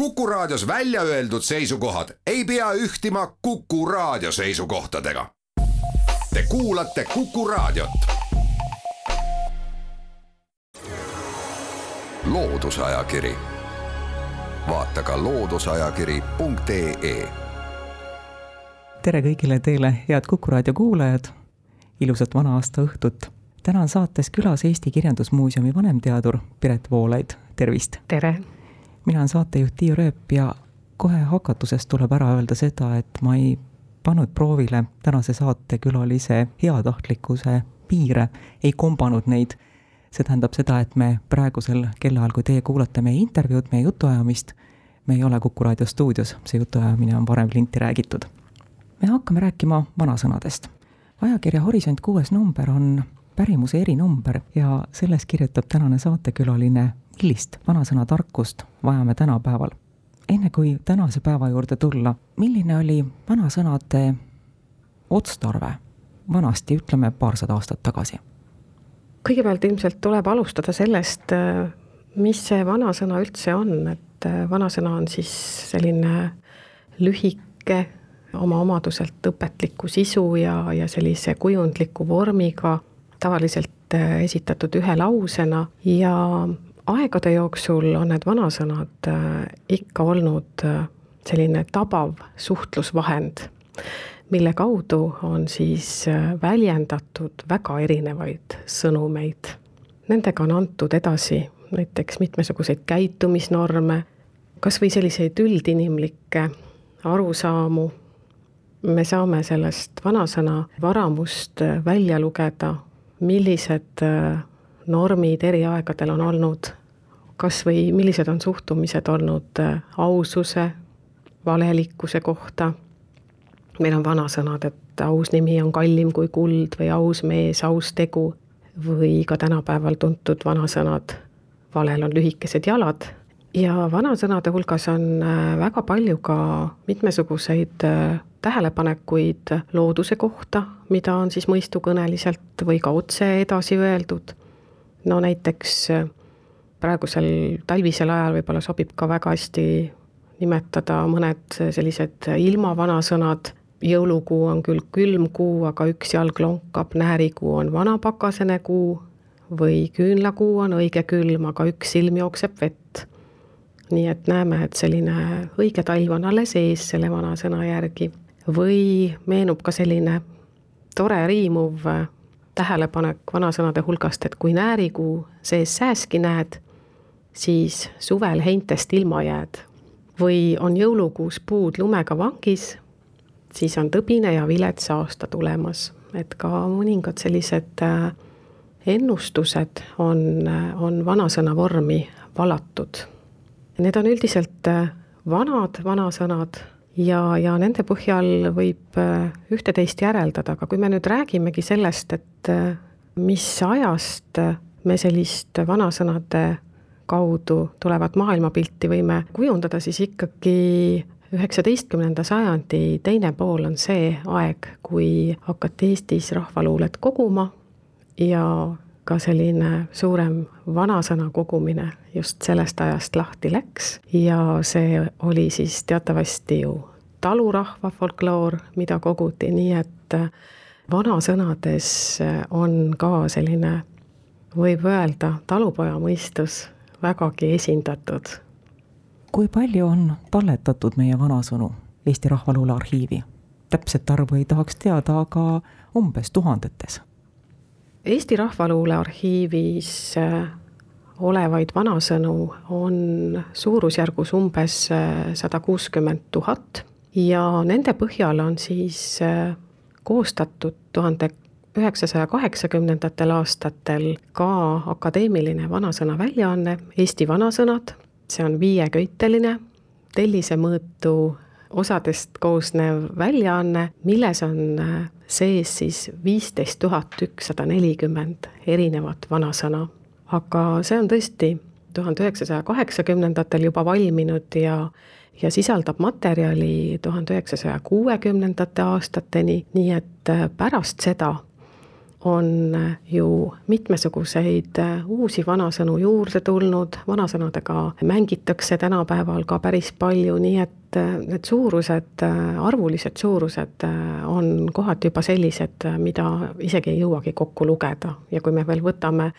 Kuku Raadios välja öeldud seisukohad ei pea ühtima Kuku Raadio seisukohtadega. Te kuulate Kuku Raadiot. loodusajakiri, vaata ka looduseajakiri.ee. tere kõigile teile, head Kuku Raadio kuulajad. ilusat vana aasta õhtut. täna on saates külas Eesti Kirjandusmuuseumi vanemteadur Piret Voolaid, tervist. tere mina olen saatejuht Tiiu Rööp ja kohe hakatusest tuleb ära öelda seda, et ma ei pannud proovile tänase saatekülalise heatahtlikkuse piire, ei kombanud neid. see tähendab seda, et me praegusel kellaajal, kui teie kuulate meie intervjuud, meie jutuajamist, me ei ole Kuku raadio stuudios, see jutuajamine on varem linti räägitud. me hakkame rääkima vanasõnadest. ajakirja Horisont kuues number on pärimuse erinumber ja selles kirjutab tänane saatekülaline millist vanasõna tarkust vajame tänapäeval? enne kui tänase päeva juurde tulla, milline oli vanasõnade otstarve vanasti, ütleme paarsada aastat tagasi? kõigepealt ilmselt tuleb alustada sellest, mis see vanasõna üldse on, et vanasõna on siis selline lühike, oma omaduselt õpetliku sisu ja, ja sellise kujundliku vormiga, tavaliselt esitatud ühe lausena ja aegade jooksul on need vanasõnad äh, ikka olnud äh, selline tabav suhtlusvahend, mille kaudu on siis äh, väljendatud väga erinevaid sõnumeid. Nendega on antud edasi näiteks mitmesuguseid käitumisnorme, kas või selliseid üldinimlikke arusaamu, me saame sellest vanasõna varamust välja lugeda, millised normid eri aegadel on olnud kas või millised on suhtumised olnud äh, aususe, valelikkuse kohta. meil on vanasõnad, et aus nimi on kallim kui kuld või aus mees, aus tegu või ka tänapäeval tuntud vanasõnad, valel on lühikesed jalad ja vanasõnade hulgas on äh, väga palju ka mitmesuguseid äh, tähelepanekuid looduse kohta, mida on siis mõistukõneliselt või ka otse edasi öeldud. No näiteks praegusel talvisel ajal võib-olla sobib ka väga hästi nimetada mõned sellised ilmavanasõnad, jõulukuu on küll külm kuu, aga üks jalg lonkab, näärikuu on vanapakasene kuu või küünlakuu on õige külm, aga üks silm jookseb vett. nii et näeme, et selline õige talv on alles ees selle vanasõna järgi. või meenub ka selline tore riimuv tähelepanek vanasõnade hulgast, et kui näärikuu sees sääski näed siis suvel heintest ilma jääd. või on jõulukuus puud lumega vangis, siis on tõbine ja vilets aasta tulemas, et ka mõningad sellised äh, ennustused on, äh, on vanasõna vormi valatud. Need on üldiselt äh, vanad vanasõnad ja, ja nende põhjal võib ühte-teist järeldada, aga kui me nüüd räägimegi sellest, et mis ajast me sellist vanasõnade kaudu tulevat maailmapilti võime kujundada, siis ikkagi üheksateistkümnenda sajandi teine pool on see aeg, kui hakati Eestis rahvaluulet koguma ja ka selline suurem vanasõna kogumine just sellest ajast lahti läks ja see oli siis teatavasti ju talurahva folkloor, mida koguti, nii et vanasõnades on ka selline, võib öelda, talupoja mõistus vägagi esindatud. kui palju on talletatud meie vanasõnu Eesti Rahvaluule arhiivi? täpset arvu ei tahaks teada, aga umbes tuhandetes. Eesti Rahvaluule arhiivis äh, olevaid vanasõnu on suurusjärgus umbes äh, sada kuuskümmend tuhat ja nende põhjal on siis äh, koostatud tuhande üheksasaja kaheksakümnendatel aastatel ka akadeemiline vanasõna väljaanne Eesti vanasõnad, see on viieköiteline, tellisemõõtu osadest koosnev väljaanne, milles on äh, sees siis viisteist tuhat ükssada nelikümmend erinevat vanasõna. aga see on tõesti tuhande üheksasaja kaheksakümnendatel juba valminud ja ja sisaldab materjali tuhande üheksasaja kuuekümnendate aastateni, nii et äh, pärast seda on ju mitmesuguseid uusi vanasõnu juurde tulnud, vanasõnadega mängitakse tänapäeval ka päris palju, nii et need suurused, arvulised suurused on kohati juba sellised, mida isegi ei jõuagi kokku lugeda. Ja kui me veel võtame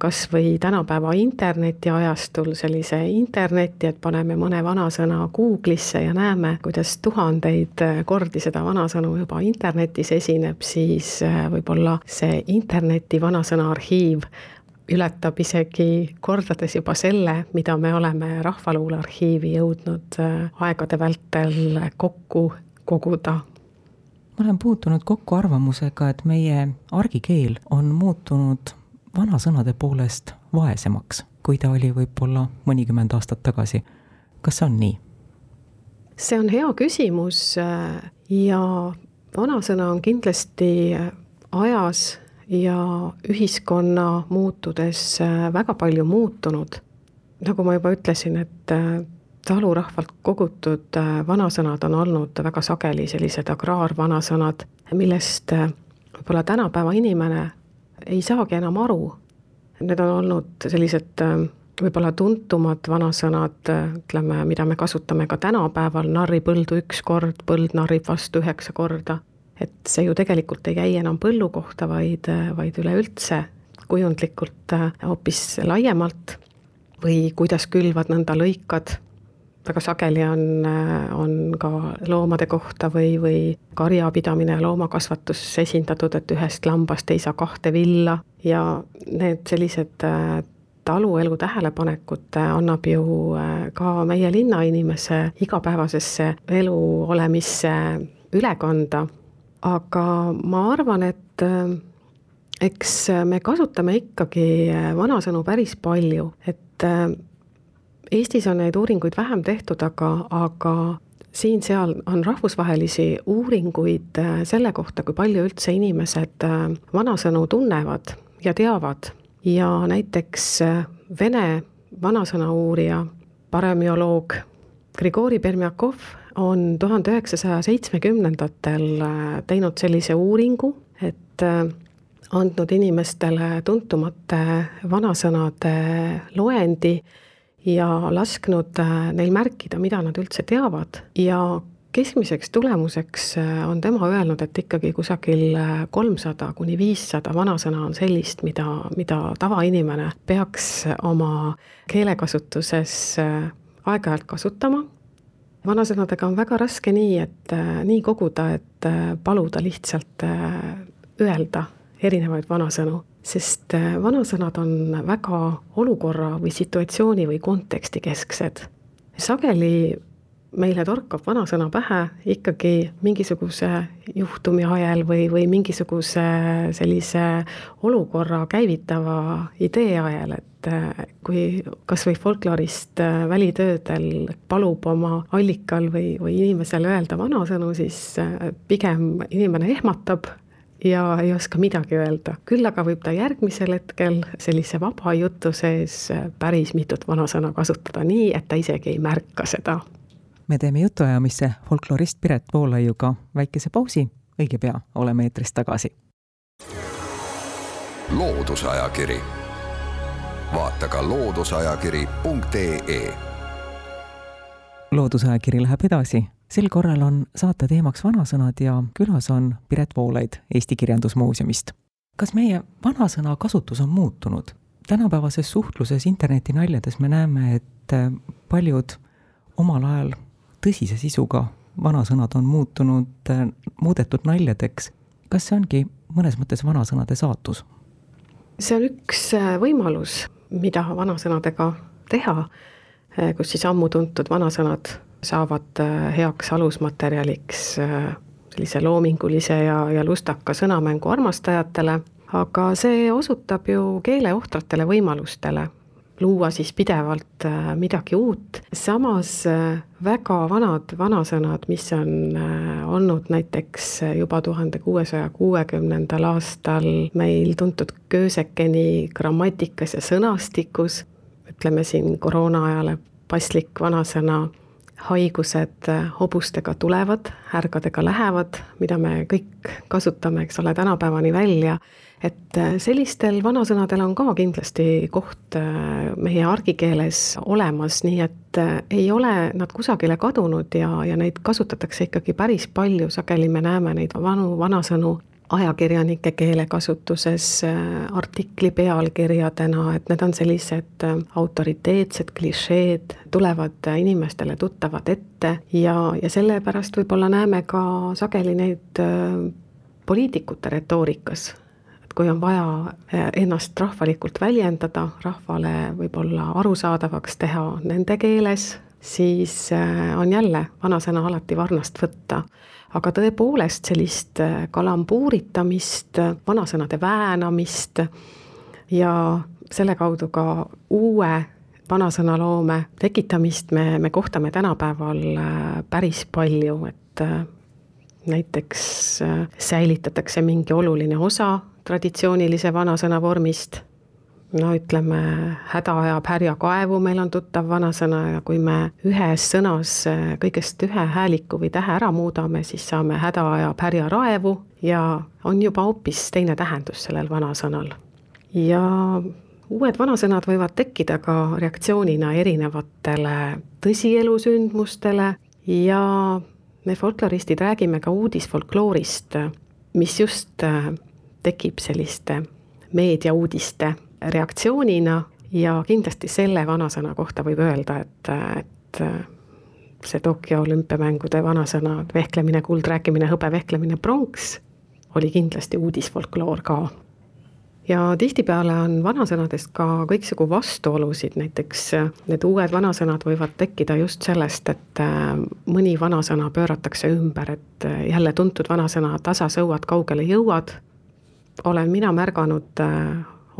kas või tänapäeva internetiajastul sellise interneti, et paneme mõne vanasõna Google'isse ja näeme, kuidas tuhandeid kordi seda vanasõnu juba internetis esineb, siis äh, võib-olla see interneti vanasõna arhiiv ületab isegi kordades juba selle, mida me oleme Rahvaluule arhiivi jõudnud äh, aegade vältel kokku koguda. Ma olen puutunud kokku arvamusega, et meie argikeel on muutunud vanasõnade poolest vaesemaks, kui ta oli võib-olla mõnikümmend aastat tagasi. kas see on nii? see on hea küsimus ja vanasõna on kindlasti ajas ja ühiskonna muutudes väga palju muutunud. nagu ma juba ütlesin, et talurahvalt kogutud vanasõnad on olnud väga sageli sellised agraarvanasõnad, millest võib-olla tänapäeva inimene ei saagi enam aru. Need on olnud sellised äh, võib-olla tuntumad vanasõnad, ütleme, mida me kasutame ka tänapäeval, narri põldu üks kord, põld narrib vastu üheksa korda. et see ju tegelikult ei käi enam põllu kohta, vaid, vaid üleüldse kujundlikult äh, hoopis laiemalt või kuidas külvad, nõnda lõikad väga sageli on, on ka loomade kohta või, või karjapidamine ja loomakasvatus esindatud, et ühest lambast ei saa kahte villa ja need sellised äh, taluelu tähelepanekud äh, annab ju äh, ka meie linnainimese igapäevasesse elu olemisse üle kanda. aga ma arvan, et eks me kasutame ikkagi vanasõnu päris palju, et Eestis on neid uuringuid vähem tehtud, aga, aga siin-seal on rahvusvahelisi uuringuid äh, selle kohta, kui palju üldse inimesed äh, vanasõnu tunnevad ja teavad. Ja näiteks äh, Vene vanasõnauurija, paremioloog Grigori Permjakov on tuhande üheksasaja seitsmekümnendatel teinud sellise uuringu, et andnud inimestele tuntumate vanasõnade loendi ja lasknud äh, neil märkida, mida nad üldse teavad ja keskmiseks tulemuseks äh, on tema öelnud, et ikkagi kusagil äh, kolmsada kuni viissada vanasõna on sellist, mida, mida tavainimene peaks oma keelekasutuses aeg-ajalt kasutama. vanasõnadega on väga raske nii, et nii koguda, et paluda lihtsalt öelda erinevaid vanasõnu sest äh, vanasõnad on väga olukorra või situatsiooni või konteksti kesksed. sageli meile torkab vanasõna pähe ikkagi mingisuguse juhtumi ajel või, või mingisuguse sellise olukorra käivitava idee ajel, et äh, kui kas või folklorist äh, välitöödel palub oma allikal või, või inimesele öelda vanasõnu, siis pigem inimene ehmatab ja ei oska midagi öelda. küll aga võib ta järgmisel hetkel sellise vaba jutu sees päris mitut vanasõna kasutada nii, et ta isegi ei märka seda. me teeme jutuajamisse folklorist Piret Voolaiuga väikese pausi, õige pea oleme eetris tagasi. loodusajakiri, vaata ka looduseajakiri.ee loodusajakiri läheb edasi sel korral on saate teemaks vanasõnad ja külas on Piret Voolaid Eesti Kirjandusmuuseumist. kas meie vanasõna kasutus on muutunud? tänapäevases suhtluses internetinaljades me näeme, et paljud omal ajal tõsise sisuga vanasõnad on muutunud, muudetud naljadeks. kas see ongi mõnes mõttes vanasõnade saatus? see on üks võimalus, mida vanasõnadega teha, kus siis ammu tuntud vanasõnad saavad äh, heaks alusmaterjaliks äh, sellise loomingulise ja, ja lustaka sõnamängu armastajatele, aga see osutab ju keele ohtratele võimalustele luua siis pidevalt äh, midagi uut, samas väga vanad vanasõnad, mis on olnud näiteks juba tuhande kuuesaja kuuekümnendal aastal meil tuntud Köösekeni grammatikas ja sõnastikus, ütleme siin koroona ajale paslik vanasõna haigused hobustega tulevad, härgadega lähevad, mida me kõik kasutame, eks ole, tänapäevani välja. et sellistel vanasõnadel on ka kindlasti koht äh, meie argikeeles olemas, nii et äh, ei ole nad kusagile kadunud ja, ja neid kasutatakse ikkagi päris palju, sageli me näeme neid vanu vanasõnu ajakirjanike keelekasutuses äh, artikli pealkirjadena, et need on sellised äh, autoriteetsed klišeed, tulevad inimestele tuttavad ette ja, ja sellepärast võib-olla näeme ka sageli neid äh, poliitikute retoorikas. et kui on vaja ennast rahvalikult väljendada, rahvale võib-olla arusaadavaks teha nende keeles, siis on jälle vanasõna alati varnast võtta. Aga tõepoolest sellist äh, kalambuuritamist, vanasõnade väänamist ja selle kaudu ka uue vanasõnaloome tekitamist me, me kohtame tänapäeval äh, päris palju, et äh, näiteks säilitatakse mingi oluline osa traditsioonilise vanasõna vormist no ütleme, häda ajab härja kaevu, meil on tuttav vanasõna ja kui me ühes sõnas eh, kõigest ühe hääliku või tähe ära muudame, siis saame häda ajab härja raevu ja on juba hoopis teine tähendus sellel vanasõnal. ja uued vanasõnad võivad tekkida ka reaktsioonina erinevatele tõsielusündmustele ja me folkloristid räägime ka uudisfolkloorist, mis just eh, tekib selliste meediauudiste reaktsioonina ja kindlasti selle vanasõna kohta võib öelda, et, et see Tokyo olümpiamängude vanasõna vehklemine, kuld, rääkimine, hõbe, vehklemine, pronks oli kindlasti uudisfolkloor ka. ja tihtipeale on vanasõnadest ka kõiksugu vastuolusid, näiteks need uued vanasõnad võivad tekkida just sellest, et mõni vanasõna pööratakse ümber, et jälle tuntud vanasõna tasa sõuad, kaugele jõuad, olen mina märganud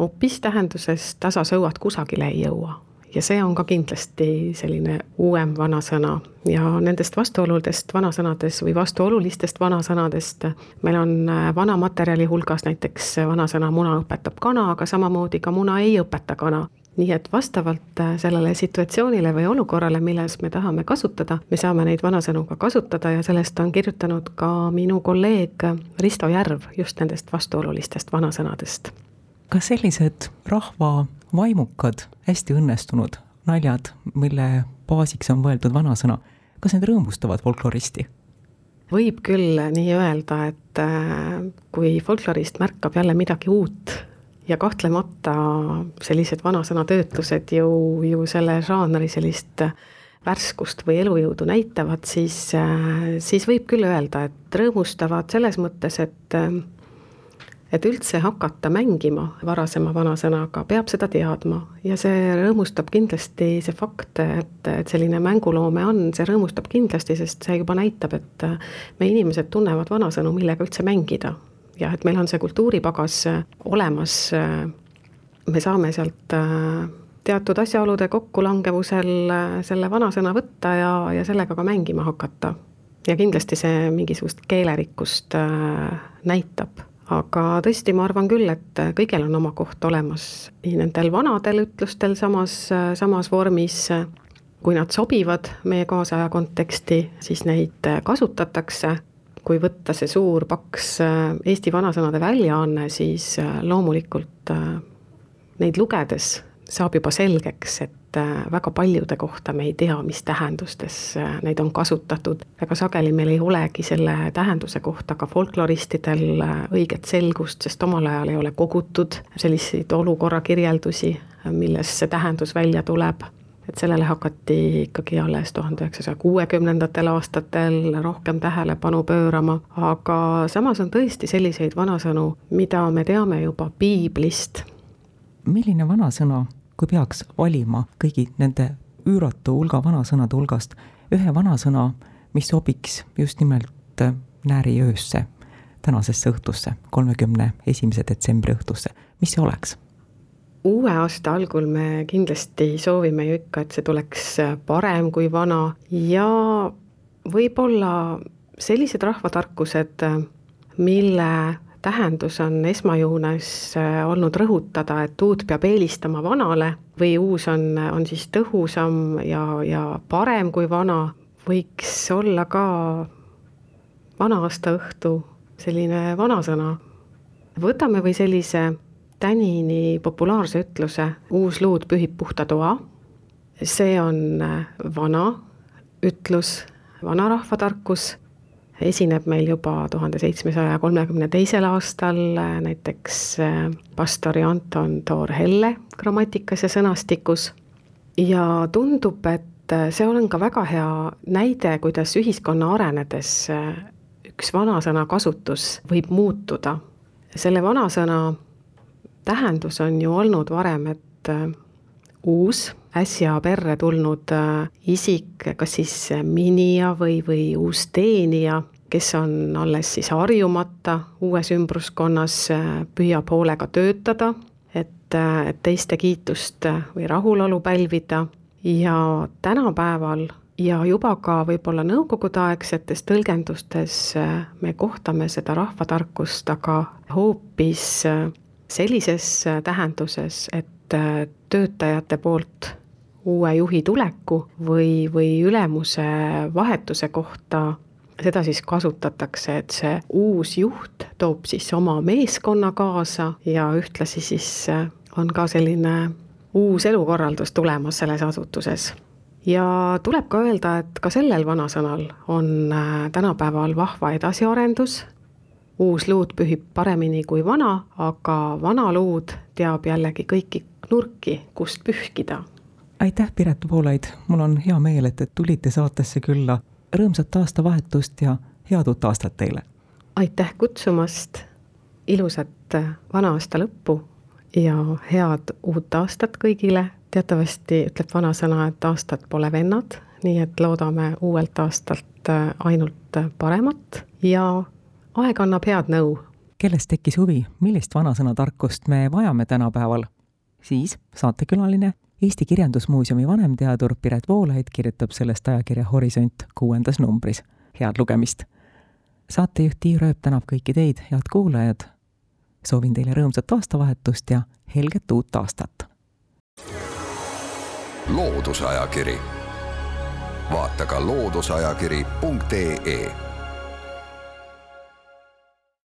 hoopis tähenduses tasa sõuad kusagile ei jõua. ja see on ka kindlasti selline uuem vanasõna. Ja nendest vastuoludest vanasõnades või vastuolulistest vanasõnadest meil on äh, vana materjali hulgas näiteks vanasõna muna õpetab kana, aga samamoodi ka muna ei õpeta kana nii et vastavalt äh, sellele situatsioonile või olukorrale, milles me tahame kasutada, me saame neid vanasõnu ka kasutada ja sellest on kirjutanud ka minu kolleeg Risto Järv just nendest vastuolulistest vanasõnadest kas sellised rahva vaimukad, hästi õnnestunud naljad, mille baasiks on võetud vanasõna, kas need rõõmustavad folkloristi? võib küll nii öelda, et äh, kui folklorist märkab jälle midagi uut ja kahtlemata sellised vanasõna töötlused ju, ju selle žanri sellist värskust või elujõudu näitavad, siis, äh, siis võib küll öelda, et rõõmustavad selles mõttes, et äh, et üldse hakata mängima varasema vanasõnaga, peab seda teadma ja see rõõmustab kindlasti, see fakt, et, et selline mänguloome on, see rõõmustab kindlasti, sest see juba näitab, et meie inimesed tunnevad vanasõnu, millega üldse mängida. ja et meil on see kultuuripagas olemas, me saame sealt teatud asjaolude kokkulangevusel selle vanasõna võtta ja, ja sellega ka mängima hakata. ja kindlasti see mingisugust keelerikkust näitab aga tõesti, ma arvan küll, et kõigil on oma koht olemas, nii nendel vanadel ütlustel samas, samas vormis, kui nad sobivad meie kaasaja konteksti, siis neid kasutatakse, kui võtta see suur paks Eesti vanasõnade väljaanne, siis loomulikult neid lugedes saab juba selgeks, et äh, väga paljude kohta me ei tea, mis tähendustes äh, neid on kasutatud. väga sageli meil ei olegi selle tähenduse kohta ka folkloristidel äh, õiget selgust, sest omal ajal ei ole kogutud selliseid olukorra kirjeldusi, milles see tähendus välja tuleb et sellele hakati ikkagi alles tuhande üheksasaja kuuekümnendatel aastatel rohkem tähelepanu pöörama, aga samas on tõesti selliseid vanasõnu, mida me teame juba piiblist. milline vanasõna kui peaks valima kõigi nende üüratu hulga vanasõnade hulgast ühe vanasõna, mis sobiks just nimelt äh, nääriöösse, tänasesse õhtusse, kolmekümne esimese detsembri õhtusse, mis see oleks? uue aasta algul me kindlasti soovime ju ikka, et see tuleks äh, parem kui vana ja võib-olla sellised rahvatarkused, äh, mille tähendus on esmajoones äh, olnud rõhutada, et uut peab eelistama vanale või uus on, on siis tõhusam ja, ja parem kui vana võiks olla ka vana-aastaõhtu selline vanasõna. võtame või sellise tänini populaarse ütluse uus luud pühib puhta toa. see on vana ütlus, vanarahva tarkus, esineb meil juba tuhande seitsmesaja kolmekümne teisel aastal näiteks pastori Anton Toor-Helle grammatikas ja sõnastikus ja tundub, et see on ka väga hea näide, kuidas ühiskonna arenedes üks vanasõna kasutus võib muutuda. selle vanasõna tähendus on ju olnud varem, et uus, äsja perre tulnud isik, kas siis minija või, või uus teenija, kes on alles siis harjumata uues ümbruskonnas, püüab hoolega töötada, et, et teiste kiitust või rahulolu pälvida. Ja tänapäeval ja juba ka võib-olla nõukogudeaegsetes tõlgendustes äh, me kohtame seda rahvatarkust, aga hoopis äh, sellises äh, tähenduses, et töötajate poolt uue juhi tuleku või, või ülemuse vahetuse kohta seda siis kasutatakse, et see uus juht toob siis oma meeskonna kaasa ja ühtlasi siis on ka selline uus elukorraldus tulemas selles asutuses ja tuleb ka öelda, et ka sellel vanasõnal on äh, tänapäeval vahva edasiarendus, uus luud pühib paremini kui vana, aga vana luud teab jällegi kõiki nurki, kust pühkida. Aitäh, Piret Voolaid, mul on hea meel, et, et tulite saatesse külla. rõõmsat aastavahetust ja head uut aastat teile! aitäh kutsumast, ilusat äh, vana aasta lõppu ja head uut aastat kõigile teatavasti ütleb vanasõna, et aastad pole vennad, nii et loodame uuelt aastalt äh, ainult paremat ja aeg annab head nõu. kellest tekkis huvi, millist vanasõnatarkust me vajame tänapäeval? siis saatekülaline, Eesti Kirjandusmuuseumi vanemteadur Piret Voolaid kirjutab sellest ajakirja Horisont kuuendas numbris. head lugemist! saatejuht Tiia Rööp tänab kõiki teid, head kuulajad. soovin teile rõõmsat aastavahetust ja helget uut aastat! loodusajakiri, vaata ka looduseajakiri.ee